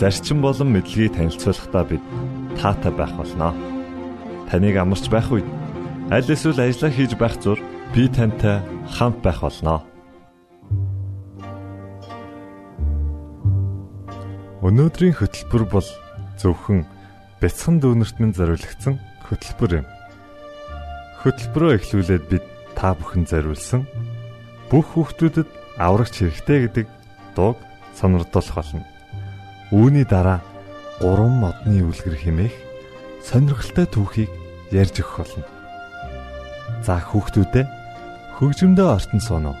зарчим болон мэдлэгийг танилцуулахдаа бид таатай байх болноо. Таныг амарч байх үед аль эсвэл ажиллаа хийж байх зур би тантай хамт байх болноо. Өнөөдрийн хөтөлбөр бол зөвхөн бяцхан дүүнерт минь зориулагдсан хөтөлбөр юм. Хөтөлбөрөө эхлүүлээд бид та бүхэн зориулсан бүх хүүхдүүдэд аврагч хэрэгтэй гэдэг дууг сонирдуулах болно. Үүний дараа гурван модны үлгэр хэмээх сонирхолтой түүхийг ярьж өгөх болно. За хүүхдүүдээ хөгжмөдөө ортон сууно.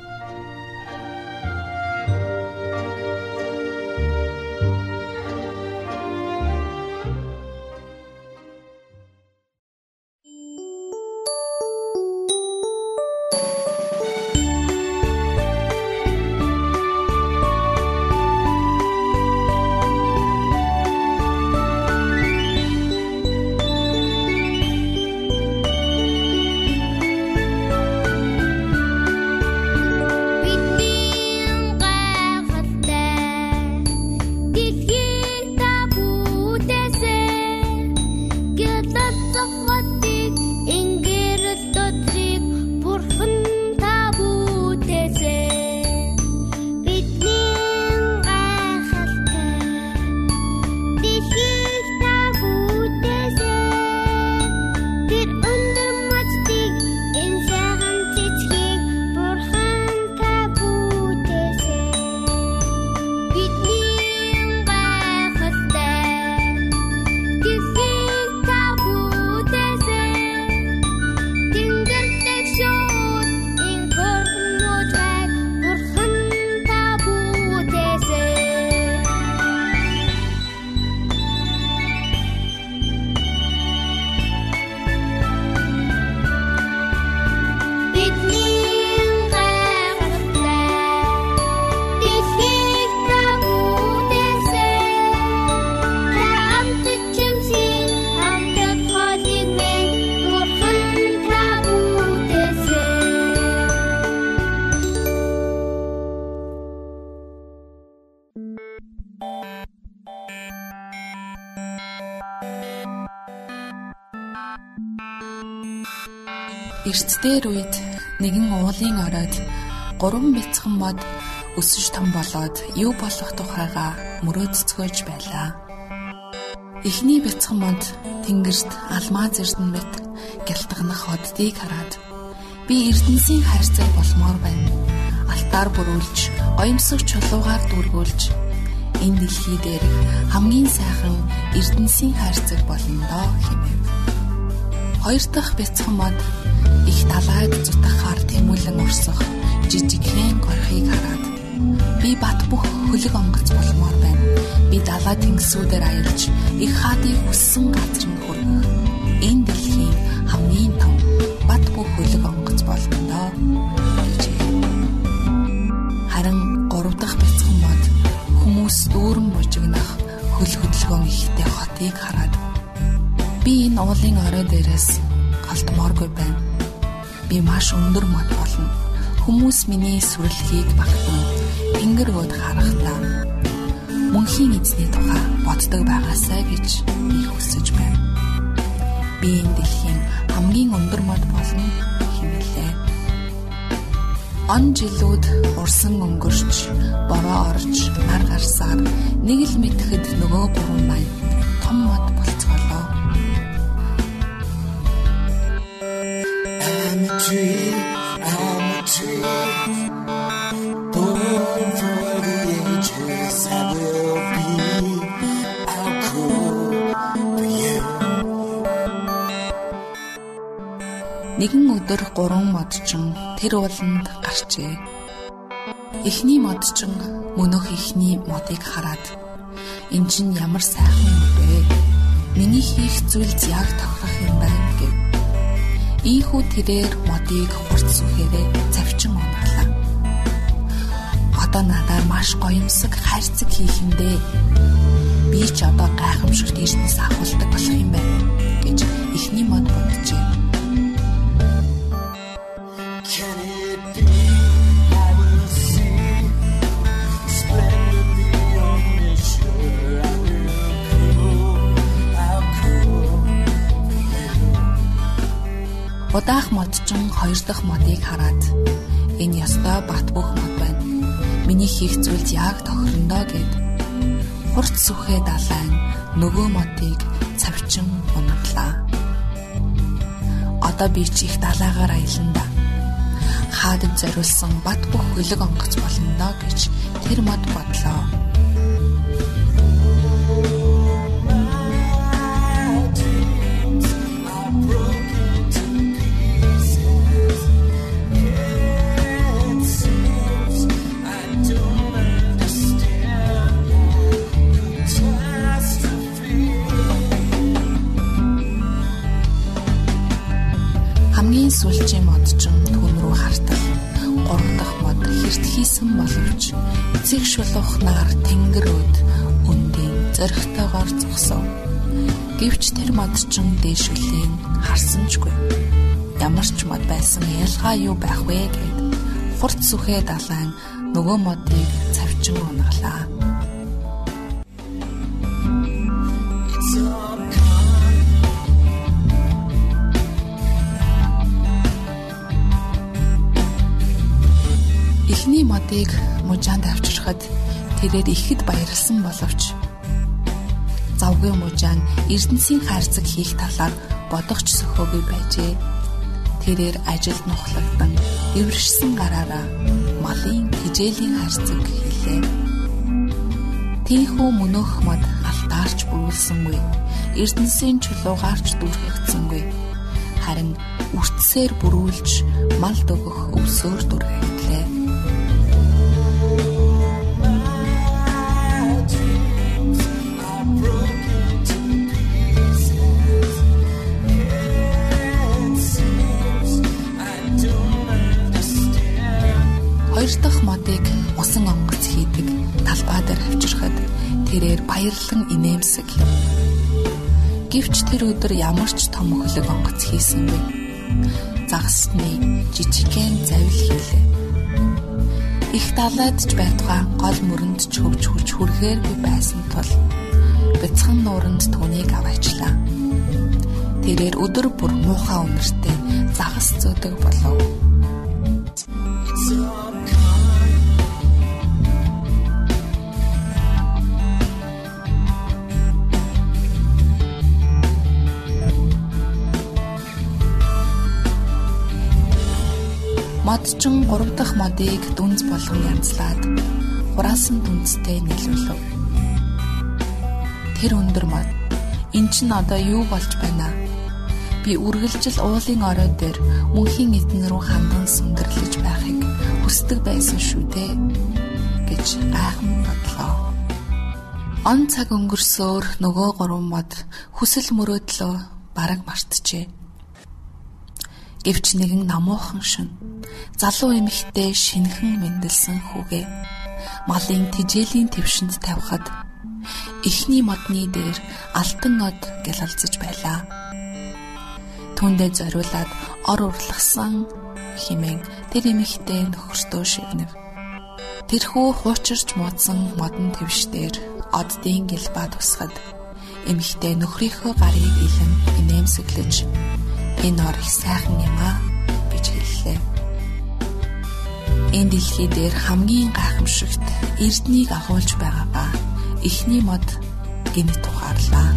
Эрт дээр үед нэгэн уулын оройд гурван бяцхан мод өсөж том болоод юу болох тухайга мөрөөдцгөөж байлаа. Эхний бяцхан мод тэнгэрт алмаз эрдэнэт гялтганах оддыг хараад би эрдэнсийн хайрцаг болмоор байна. Алтаар бүрүүлж, оюмсог чулуугаар дүүргүүлж энэ дэлхий дээр хамгийн сайхан эрдэнсийн хайрцаг болно доо хэмэв. Хоёр дахь бяцхан мод их далайд зутахаар тэмүүлэн урсах жижигхэн горхийг хараад би бат бүх хөлөг онгоц болмоор байна. Би далай тэнгисүүдээр аялж их хаадыг хүссэн газар нь хүрэх. Энэ дэлхийн хамгийн том бат бүх хөлөг онгоц болно доо. Харин гурав дахь бяцхан мод хүмүүс дүүрэн бужигнах хөл хөдөлгөөн ихтэй хотыг хараад уулын орой дээрээс голдмооргүй байна би маш өндөр мод болно. Хүмүүс миний сүрлэгийг багтан тэнгэр өөд харахтаа мөнхийн эзний тухай боддог байгаасаа гэж би хүсэж байна. Би энэ дэлхийн хамгийн өндөр мод болно хэмээлээ. Он жилүүд урсан өнгөрч, бороо орж, нар гарсаар нэг л мэдхэд нөгөө гурван маань том мод tree, I'm a tree. Born for the ages, I will be. I'll cool for you. Нэгэн өдөр гурван модчин тэр ууланд гарчээ. Эхний модчин мөнөх эхний модыг хараад Эн чинь ямар сайхан юм бэ? Миний хийх зүйлс яг тохирох юм байна. Ийхүү тэрээр модыг хурц сүхээрээ завчин унаглаа. Одоо надаар маш гоёмсог хайрцаг хийх юм дээ. Би ч одоо гайхамшигт эрдэнэс авахулдаг болох юм байна гэж эхний мод бодчихэ. Удаах модчин хоёр дахь модыг хараад энэ ёстой бат бөх мод байна. Миний хийх зүйл яг тохирондоо гэд хурц сүхээ далайн нөгөө модыг цавчин унаглаа. Одоо би чи их далаагаар аялна. Хаадад зориулсан бат бөх хөлөг онгоц болно доо гэж тэр мод бодлоо. Тэр мод ч дээшвлийн харсанчгүй. Ямар ч мод байсан ялгаа юу байх вэ гэд хурц сүхээ далайн нөгөө модыг цавчин унаглаа. Эхний модыг мужаанд авчирхад тэрээр ихэд баярлсан боловч завгүй мужаан Эрдэнсийн хайрцаг хийх талаар бодогч сөхөөгүй байжээ. Тэрээр ажилд нухлагдан эвэршсэн гараараа малын тижээлийн хайрцаг хийлээ. Тийхүү мөнөөх мод алтаарч бүрүүлсэнгүй. Эрдэнсийн чулуугаарч дүрхэгдсэнгүй. Харин үртсээр бүрүүлж мал дөгөх өвсөөр дүрхэглээ. Хоёр дахь модыг усан онгоц хийдэг талбай дээр авчирхад тэрээр баярлан инээмсэглэв. Гэвч тэр өдөр ямар ч том хөлөг онгоц хийсэнгүй. Загасны жижигхэн завил хийлээ. Их далайдж байтугай гол мөрөнд ч хөвч хүч хүрхээргүй байсан тул бяцхан нууранд түүнийг аваачлаа. Тэрээр өдөр бүр муухай үнэртэй загас зөөдөг болов. Модчин 3 дахь модыг дүнз болгон янзлаад хураасан дүнзтэй нийлүүлв. Тэр өндөр мод эн чин одоо юу болж байна? Би үргэлжил уулын орой дээр мөнхийн эдэн рүү хандан сүндэрлэж байхыг хүсдэг байсан шүү дээ гэж гайхан бодлоо. Он цаг өнгөрсөөр нөгөө гурван мод хүсэл мөрөөдлөө бараг мартжээ. Гэвч нэгэн намуухан шин залуу эмэгтэй шинхэн мэндэлсэн хүүгээ малын тижээлийн твшинд тавихад эхний модны дээр алтан од гялалзаж байлаа. Түүндээ зориулаад ор урлагсан химэн тэр эмэгтэй нөхөртөө шивнэв. Тэрхүү хуучирч муудсан модон твшдэр оддын гэлба тусахад эмэгтэй нөхрийнхөө гарыг илэн инээмсэглэж энэ ор их сайхан юм аа гэж хэллээ. Энэ дэлхий дээр хамгийн гайхамшигт эрднийг агуулж байгаагаа эхний мод гинт тухаарлаа.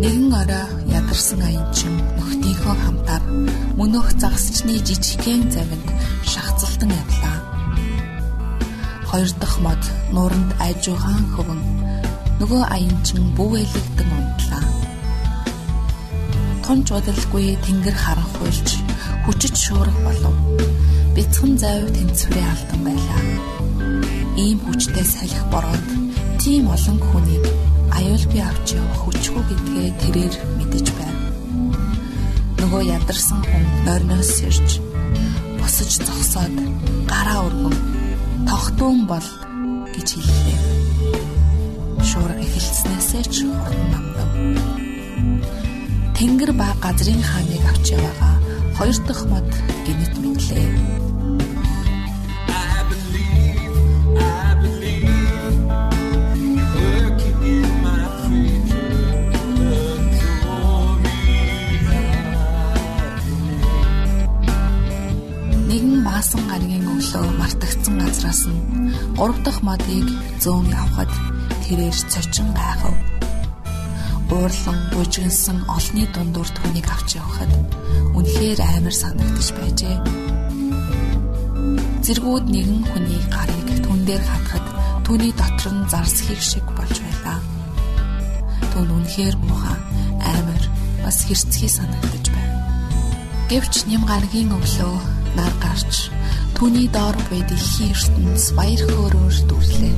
Нэгэн орой ядарсан аянчим нөхдийнхөө хамтаар мөнөөх загасчны жижигхэн завинд шахацлалтан явлаа. Хоёр дахь мод нууранд айжуугаан хөвөн Нөгөө аянчин бүгэлэгдэн унтлаа. Тунч удалгүй тэнгэр харанхуйлж хүчит шуурга болов. Бяцхан зайв тэнцвэрээ алдан байлаа. Ийм хүчтэй салхи бороод тийм олон хүнийг аюулгүй авч явах хүчгүй гэдгээ тэрээр мэдэж байна. Нөгөө ядарсан хүн нойрноос ирж босож зогсоод гараа өргөн тогтуун бол гэж хэллээ. Шуурга эхэлснээсээ ч хурдан намдав. Тэнгэр ба газрын хааныг авч яваага хоёр дахь мод гинэт мэдлээ. Өглөө мартагдсан газраас нь гурав дахь модыг зөөн явхад тэрээр цочин гайхав. Уурлан бужигнсан олны дундуур түүнийг авч явхад үнэхээр амар санагдаж байжээ. Зэргүүд нэгэн хүний гарыг түн дээр хатахад түүний дотор нь зарсхийг шиг болж байлаа. Түүн үнэхээр муухай амар бас хэрцгий санагдаж байна. Гэвч нэм гаргийн өглөө нар гарч түүний доор буй дэлхийн ертөнц баяр хөөрөөр дүрлээ.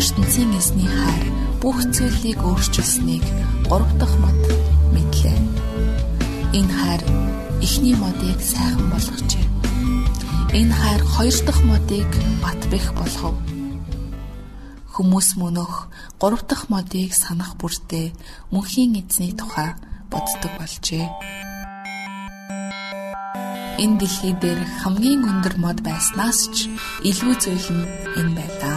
ертөнцийн эзний хайр бүх зүйлийг өөрчилсөнийг гурав дахь мод мэдлээ. Энэ хайр эхний модыг сайхан болгожээ. Энэ хайр хоёр дахь модыг бат бэх болгов. Хүмүүс мөнөх гурав дахь модыг санах бүртээ мөнхийн эзний тухай боддог болжээ энэ дэлхий дээр хамгийн өндөр мод байснаас ч илүү нь энэ байлаа.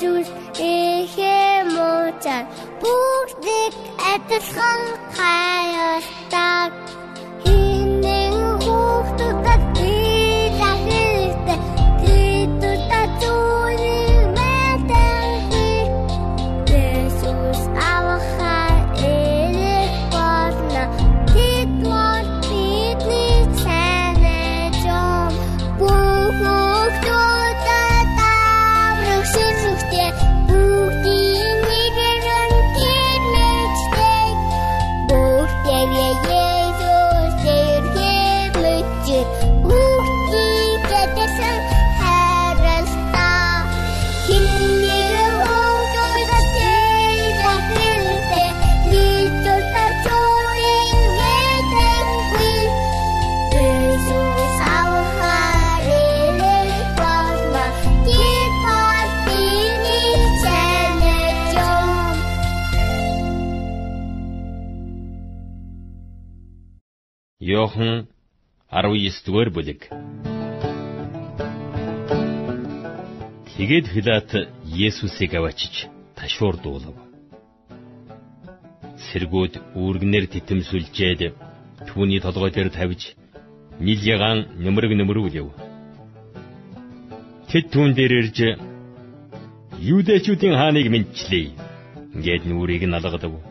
зүйл ихээ мууцаар бүгдийг адилхан хайртаг Йохан 19-р бүлэг. Тэгээд Пилат Есүсийг аваачиж ташуурдуулав. Сэргүүд үүргнэр титэмсүлжээд түүний толгой дээр тавьж нил ягаан нэмрэг нэмрүүлв. Тэд түүн дээр ирж Юудэчүүдийн хааныг мэдчлээ. Ингээд нүрийг нь алгадав.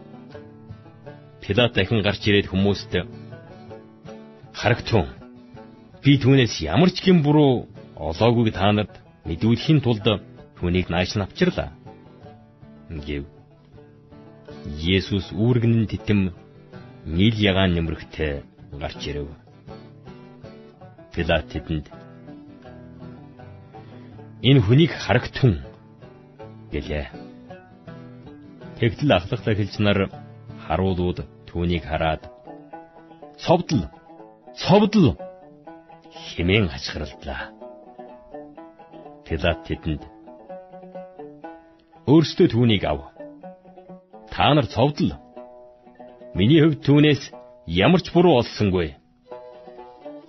Пилат дахин гарч ирээд хүмүүст Харагтун. Би түүнээс ямар ч хэм буруу олоогүйг та нарт мэдүүлэхийн тулд түүнийг нааш нь авчирлаа. Гэв. Есүс үүргэн титэм нийл ягаан нэмрэхтэй гарч ирэв. Пилат тэдэнд энэ хүнийг харагтун гэлээ. Тэгтэл ахлах захилч нар харуулууд түүнийг хараад цовдл цовдл хэмээн хачгаралдлаа. Пилат тэдэнд өөрсдөө түүнийг ав. Та нар цовдл. Миний хувьд түүнээс ямар ч буруу олсонгүй.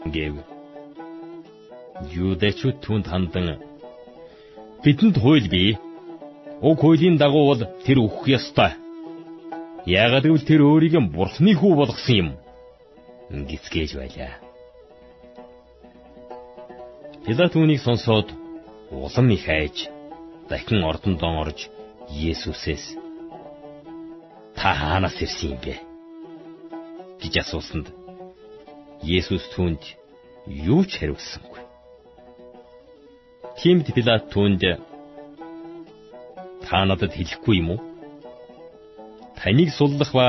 гэв. Юудэчүүд түүнд хандан бидэнд хууль бий. Уг хуулийн дагуу бол тэр өөх ёстой. Яагаад гэвэл тэр өөрийг нь бурхны хүү болгосон юм гисгээж байлаа. Пилат үүнийг сонсоод улам их айж дахин ордондон орж Есүсээс та хаанаас ирсэн юм бэ? гэж асуусанд Есүс түүнд юу ч хариулсангүй. Тиймд Пилат түүнд та надад хэлэхгүй юм уу? Таныг суллах ба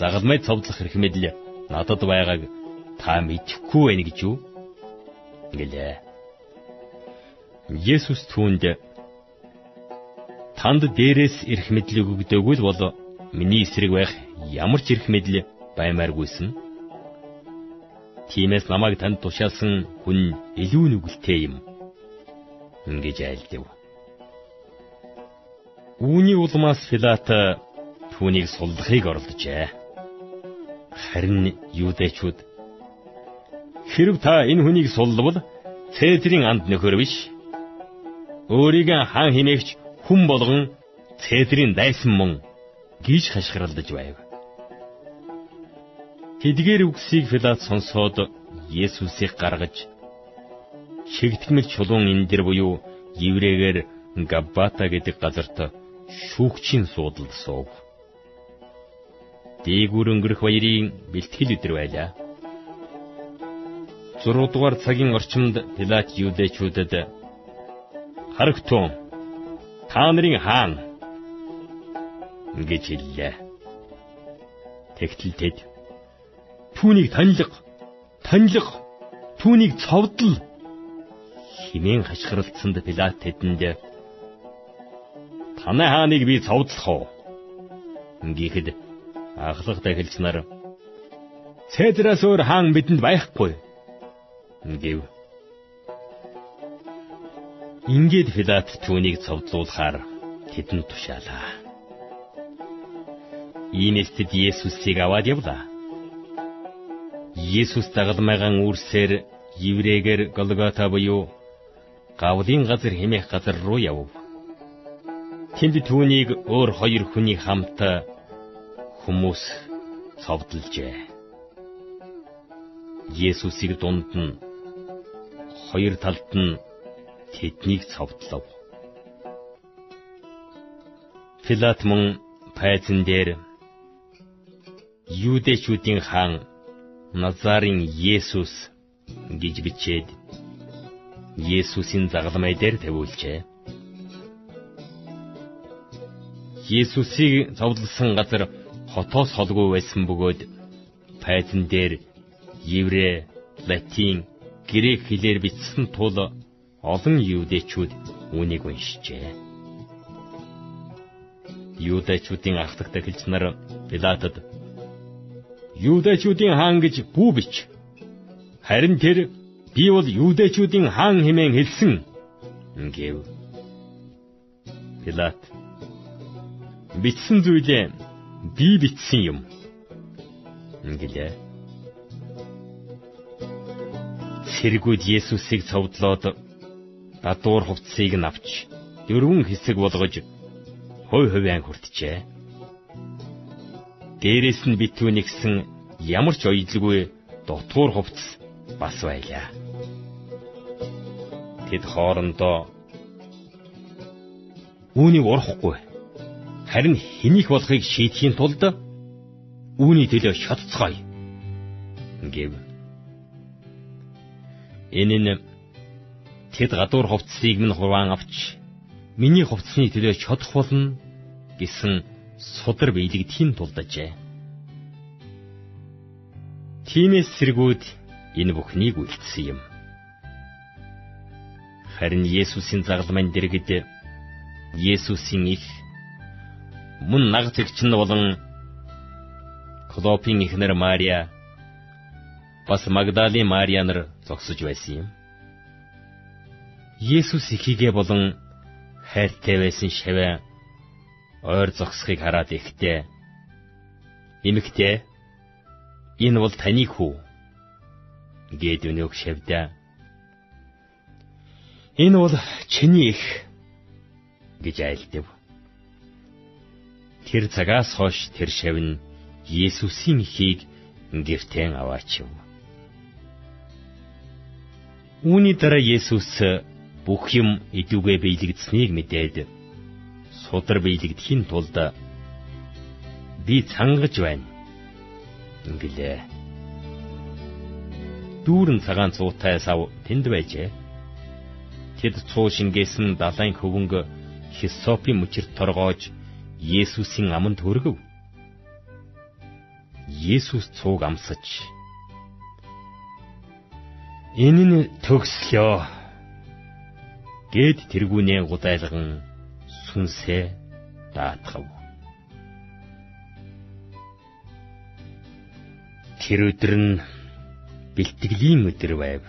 загалмай цовдлох хэрэг мэдл надад байгааг та мэдэхгүй байна гэж юу? гэлээ. Есүс түүнд танд дээрээс ирэх мэдлэг өгдөөгүй л бол миний эсрэг байх ямар ч ирэх мэдл баймааргүйсэн. Тиймээс намайг танд тушаалсан хүн илүү нүгэлтэй юм. ингэж айлдав. Үүний улмаас Пилат түүнийг суллахыг оролджээ. Харин юудэчүүд хэрв та энэ хүнийг суллавал Цэзрийн анд нөхөр биш. Өөрийг хаан хинээгч хүн болгон Цэзрийн дайсан мөн гэж хашгиралдаж байв. Тэдгээр үгсийг Пилат сонсоод Есүсийг гаргаж шигтгэмэл чулуун энэ дэр буюу еврейгээр Габбата гэдэг газарт шүүгчийн суудалд суув дээгүүр өнгөрөх баярын бэлтгэл өдр байлаа. 6 дугаар цагийн орчимд Пилат юудэчүүдэд харагтун та нарын хаан гэж хэллээ. Тэгтэл тэд түүнийг танилга танилга түүнийг цовдл химэн хашгиралцсанд Пилат тэдэнд танай хааныг би цовдлох уу? Ингэхэд Ахлах дахилч нар Цэдраас өөр хаан бидэнд байхгүй гэв. Ингээд Пилат түүнийг цовдлуулахаар тэдэнд тушаалаа. Иймээс тэд Есүсийг аваад явлаа. Есүс дагалмайгаан үрсээр еврейгээр Голгота буюу гавлын газар хэмээх газар руу явв. Тэнд түүнийг өөр хоёр хүний хамт хүмүүс цовдлжээ. Есүсийг дунд нь хоёр талд нь тэднийг цовдлов. Пилат мөн пайзан дээр Юудэчүүдийн хаан Назарын Есүс гэж бичээд Есүсийн загалмай дээр тавиулжээ. Есүсийг зовлосон газар хотоос холгүй байсан бөгөөд пайзан дээр еврей, латин, грек хэлээр бичсэн тул олон юудэчүүд үүнийг уншижээ. Юудэчүүдийн ахлагт эхэлж нар Пилатад Юудэчүүдийн хаан гэж бүү бич. Харин тэр би бол юудэчүүдийн хаан хэмээн хэлсэн гэв. Пилат бичсэн зүйлээ би бичсэн юм. гэлээ. Сэргүүд Есүсийг цовдлоод дадуур хувцсыг нь авч дөрвөн хэсэг болгож хой хойван хүртжээ. Дээрээс нь битүүний гисэн ямар ч оёдлгүй дутуур хувцс бас байлаа. Тэд хоорондоо үүнийг урахгүй харин хэнийг болохыг шийдэхийн тулд үүний төлөө шатцгаая гэв. Энэ нь тэд гадуур хувцсыг минь хуваан авч миний хувцсны төлөө шодох болно гэсэн судар биелэгдэхийн тулд ажээ. Тимээс сэргүүд энэ бүхнийг үлдсэн юм. Харин Есүсийн загалмайн дэргэд Есүсийн их мөн наг зэгч нь болон Клопийн эхнэр Мария бас Магдалийн Мария нар зогсож байсан юм. Есүс ихийгээ болон хайртай байсан шаваа ойр зогсохыг хараад ихтэй. Эмэгтэй энэ бол таны хүү гээд өнөөх шавдаа энэ бол чиний их гэж айлдав Тэр цагаас хойш тэр шавн Есүсийн ихийг гэртэн аваачив. Үүний дараа Есүс бүх юм идэвхтэй биелэгдсэнийг мэдээд судар биелэгдэхийн тулд би цангаж байна. Ингэлээ. Дүүрэн цагаан цуутай сав тэнд байжээ. Тэд цуу шингээсэн далайн хөвөнгө хисопийн мөчөрт торгоож Есүсийн аманд хүргэв. Есүс цуг амсаж Энэ нь төгслөө гэд тэргүүнээ гудайлган сүнсээ даатгав. Тэр өдөр нь бэлтгэлийн өдөр байв.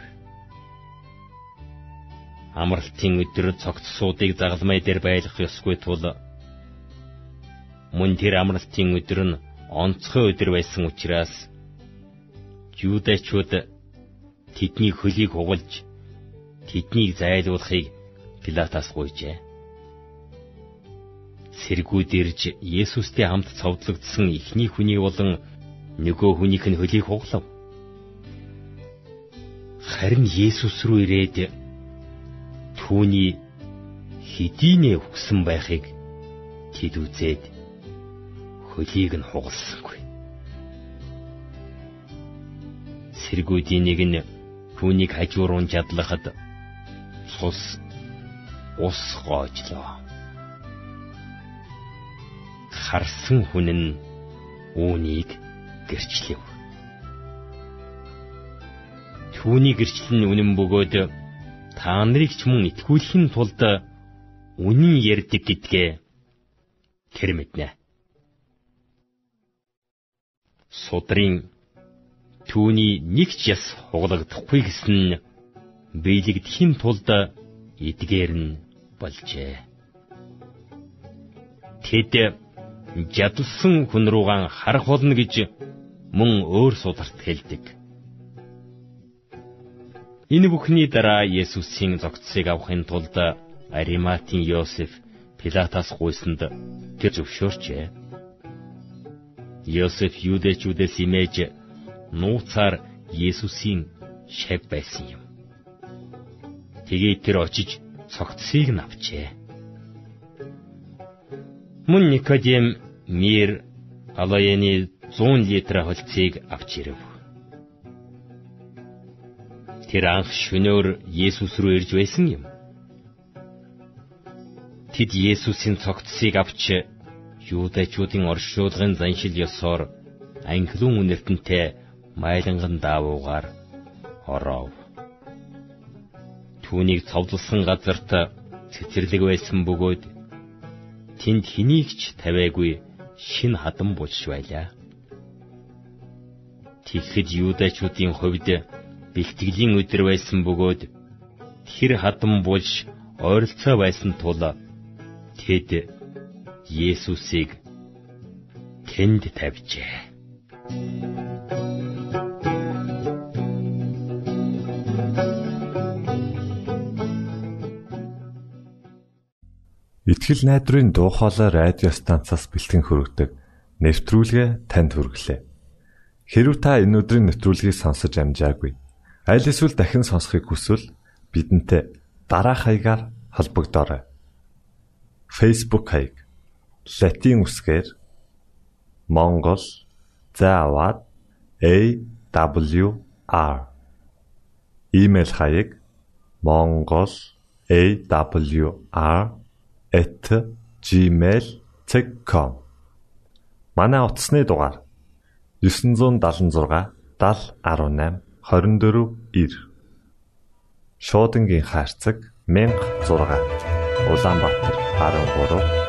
Амралтын өдөр цогц суудыг загалмай дээр байлгах ёсгүй тул Мөн тэр амралтын өдөр нь онцгой өдөр байсан учраас Юудэчүүд тэдний хөлийг хугалж тэднийг зайлуулахыг Пилатаас гуйжээ. Сэргүүд ирж Есүстэй хамт цовдлогдсон ихний хүний болон нөгөө хүнийх нь хөлийг хуглав. Харин Есүс рүү ирээд түүний хэдийнэ өгсөн байхыг тэд үзээд хөлийг нь хугалсангүй. Сэргүүдийн нэг нь түүнийг хажуурун жадлахад цус ус гоожлоо. Харсан хүн нь үүнийг гэрчлэв. Түүний гэрчлэл нь үнэн бөгөөд та нарыг ч мөн итгүүлэхийн тулд үнэн ярьдаг гэдгээ тэр мэднэ судрын түүний нэг ч яс хуглагдахгүй гэсэн нь биелэгдэхийн тулд эдгээр нь болжээ. Тэд жадалсан хүн руугаан харах болно гэж мөн өөр сударт хэлдэг. Энэ бүхний дараа Есүсийн зогцсыг авахын тулд Ариматын Йосеф Пилатаас гуйсанд тэр зөвшөөрчээ. Йосеф юудэчүүдээс имэж нууцаар Есүсийн шав байсан юм. Тэгээд тэр очиж цогцсыг нь авчээ. Мөн Никодем мир алаяны 100 литр холцыг авч ирэв. Тэр анх шөнөөр Есүс рүү ирж байсан юм. Тэд Есүсийн цогцсыг авч юудачуудын оршуулгын заншил ёсоор анхлын үнэртэнтэй майланган даавуугаар оров. Түүнийг цовдлсон газарт цэцэрлэг байсан бөгөөд тэнд хэнийг ч тавиагүй шин хадам булш байлаа. Тэгэхэд юудачуудын хувьд бэлтгэлийн өдөр байсан бөгөөд тэр хадам булш ойролцоо байсан тул тэд Есүсийг тэнд тавьжээ. Итгэл найдрын дуу хоолой радио станцаас бэлтгэн хөрөгдөг нэвтрүүлгээ танд хүргэлээ. Хэрв та энэ өдрийн нэвтрүүлгийг сонсож амжаагүй аль эсвэл дахин сонсохыг хүсвэл бидэнтэй дараах хаягаар холбогдорой. Facebook хаяг: Satiin үсгээр Монгол заавад AWR Имэйл хаяг mongol.awr @gmail.com Манай утасны дугаар 976 7018 24 9 Шуудангийн хаяг 16 Улаанбаатар 13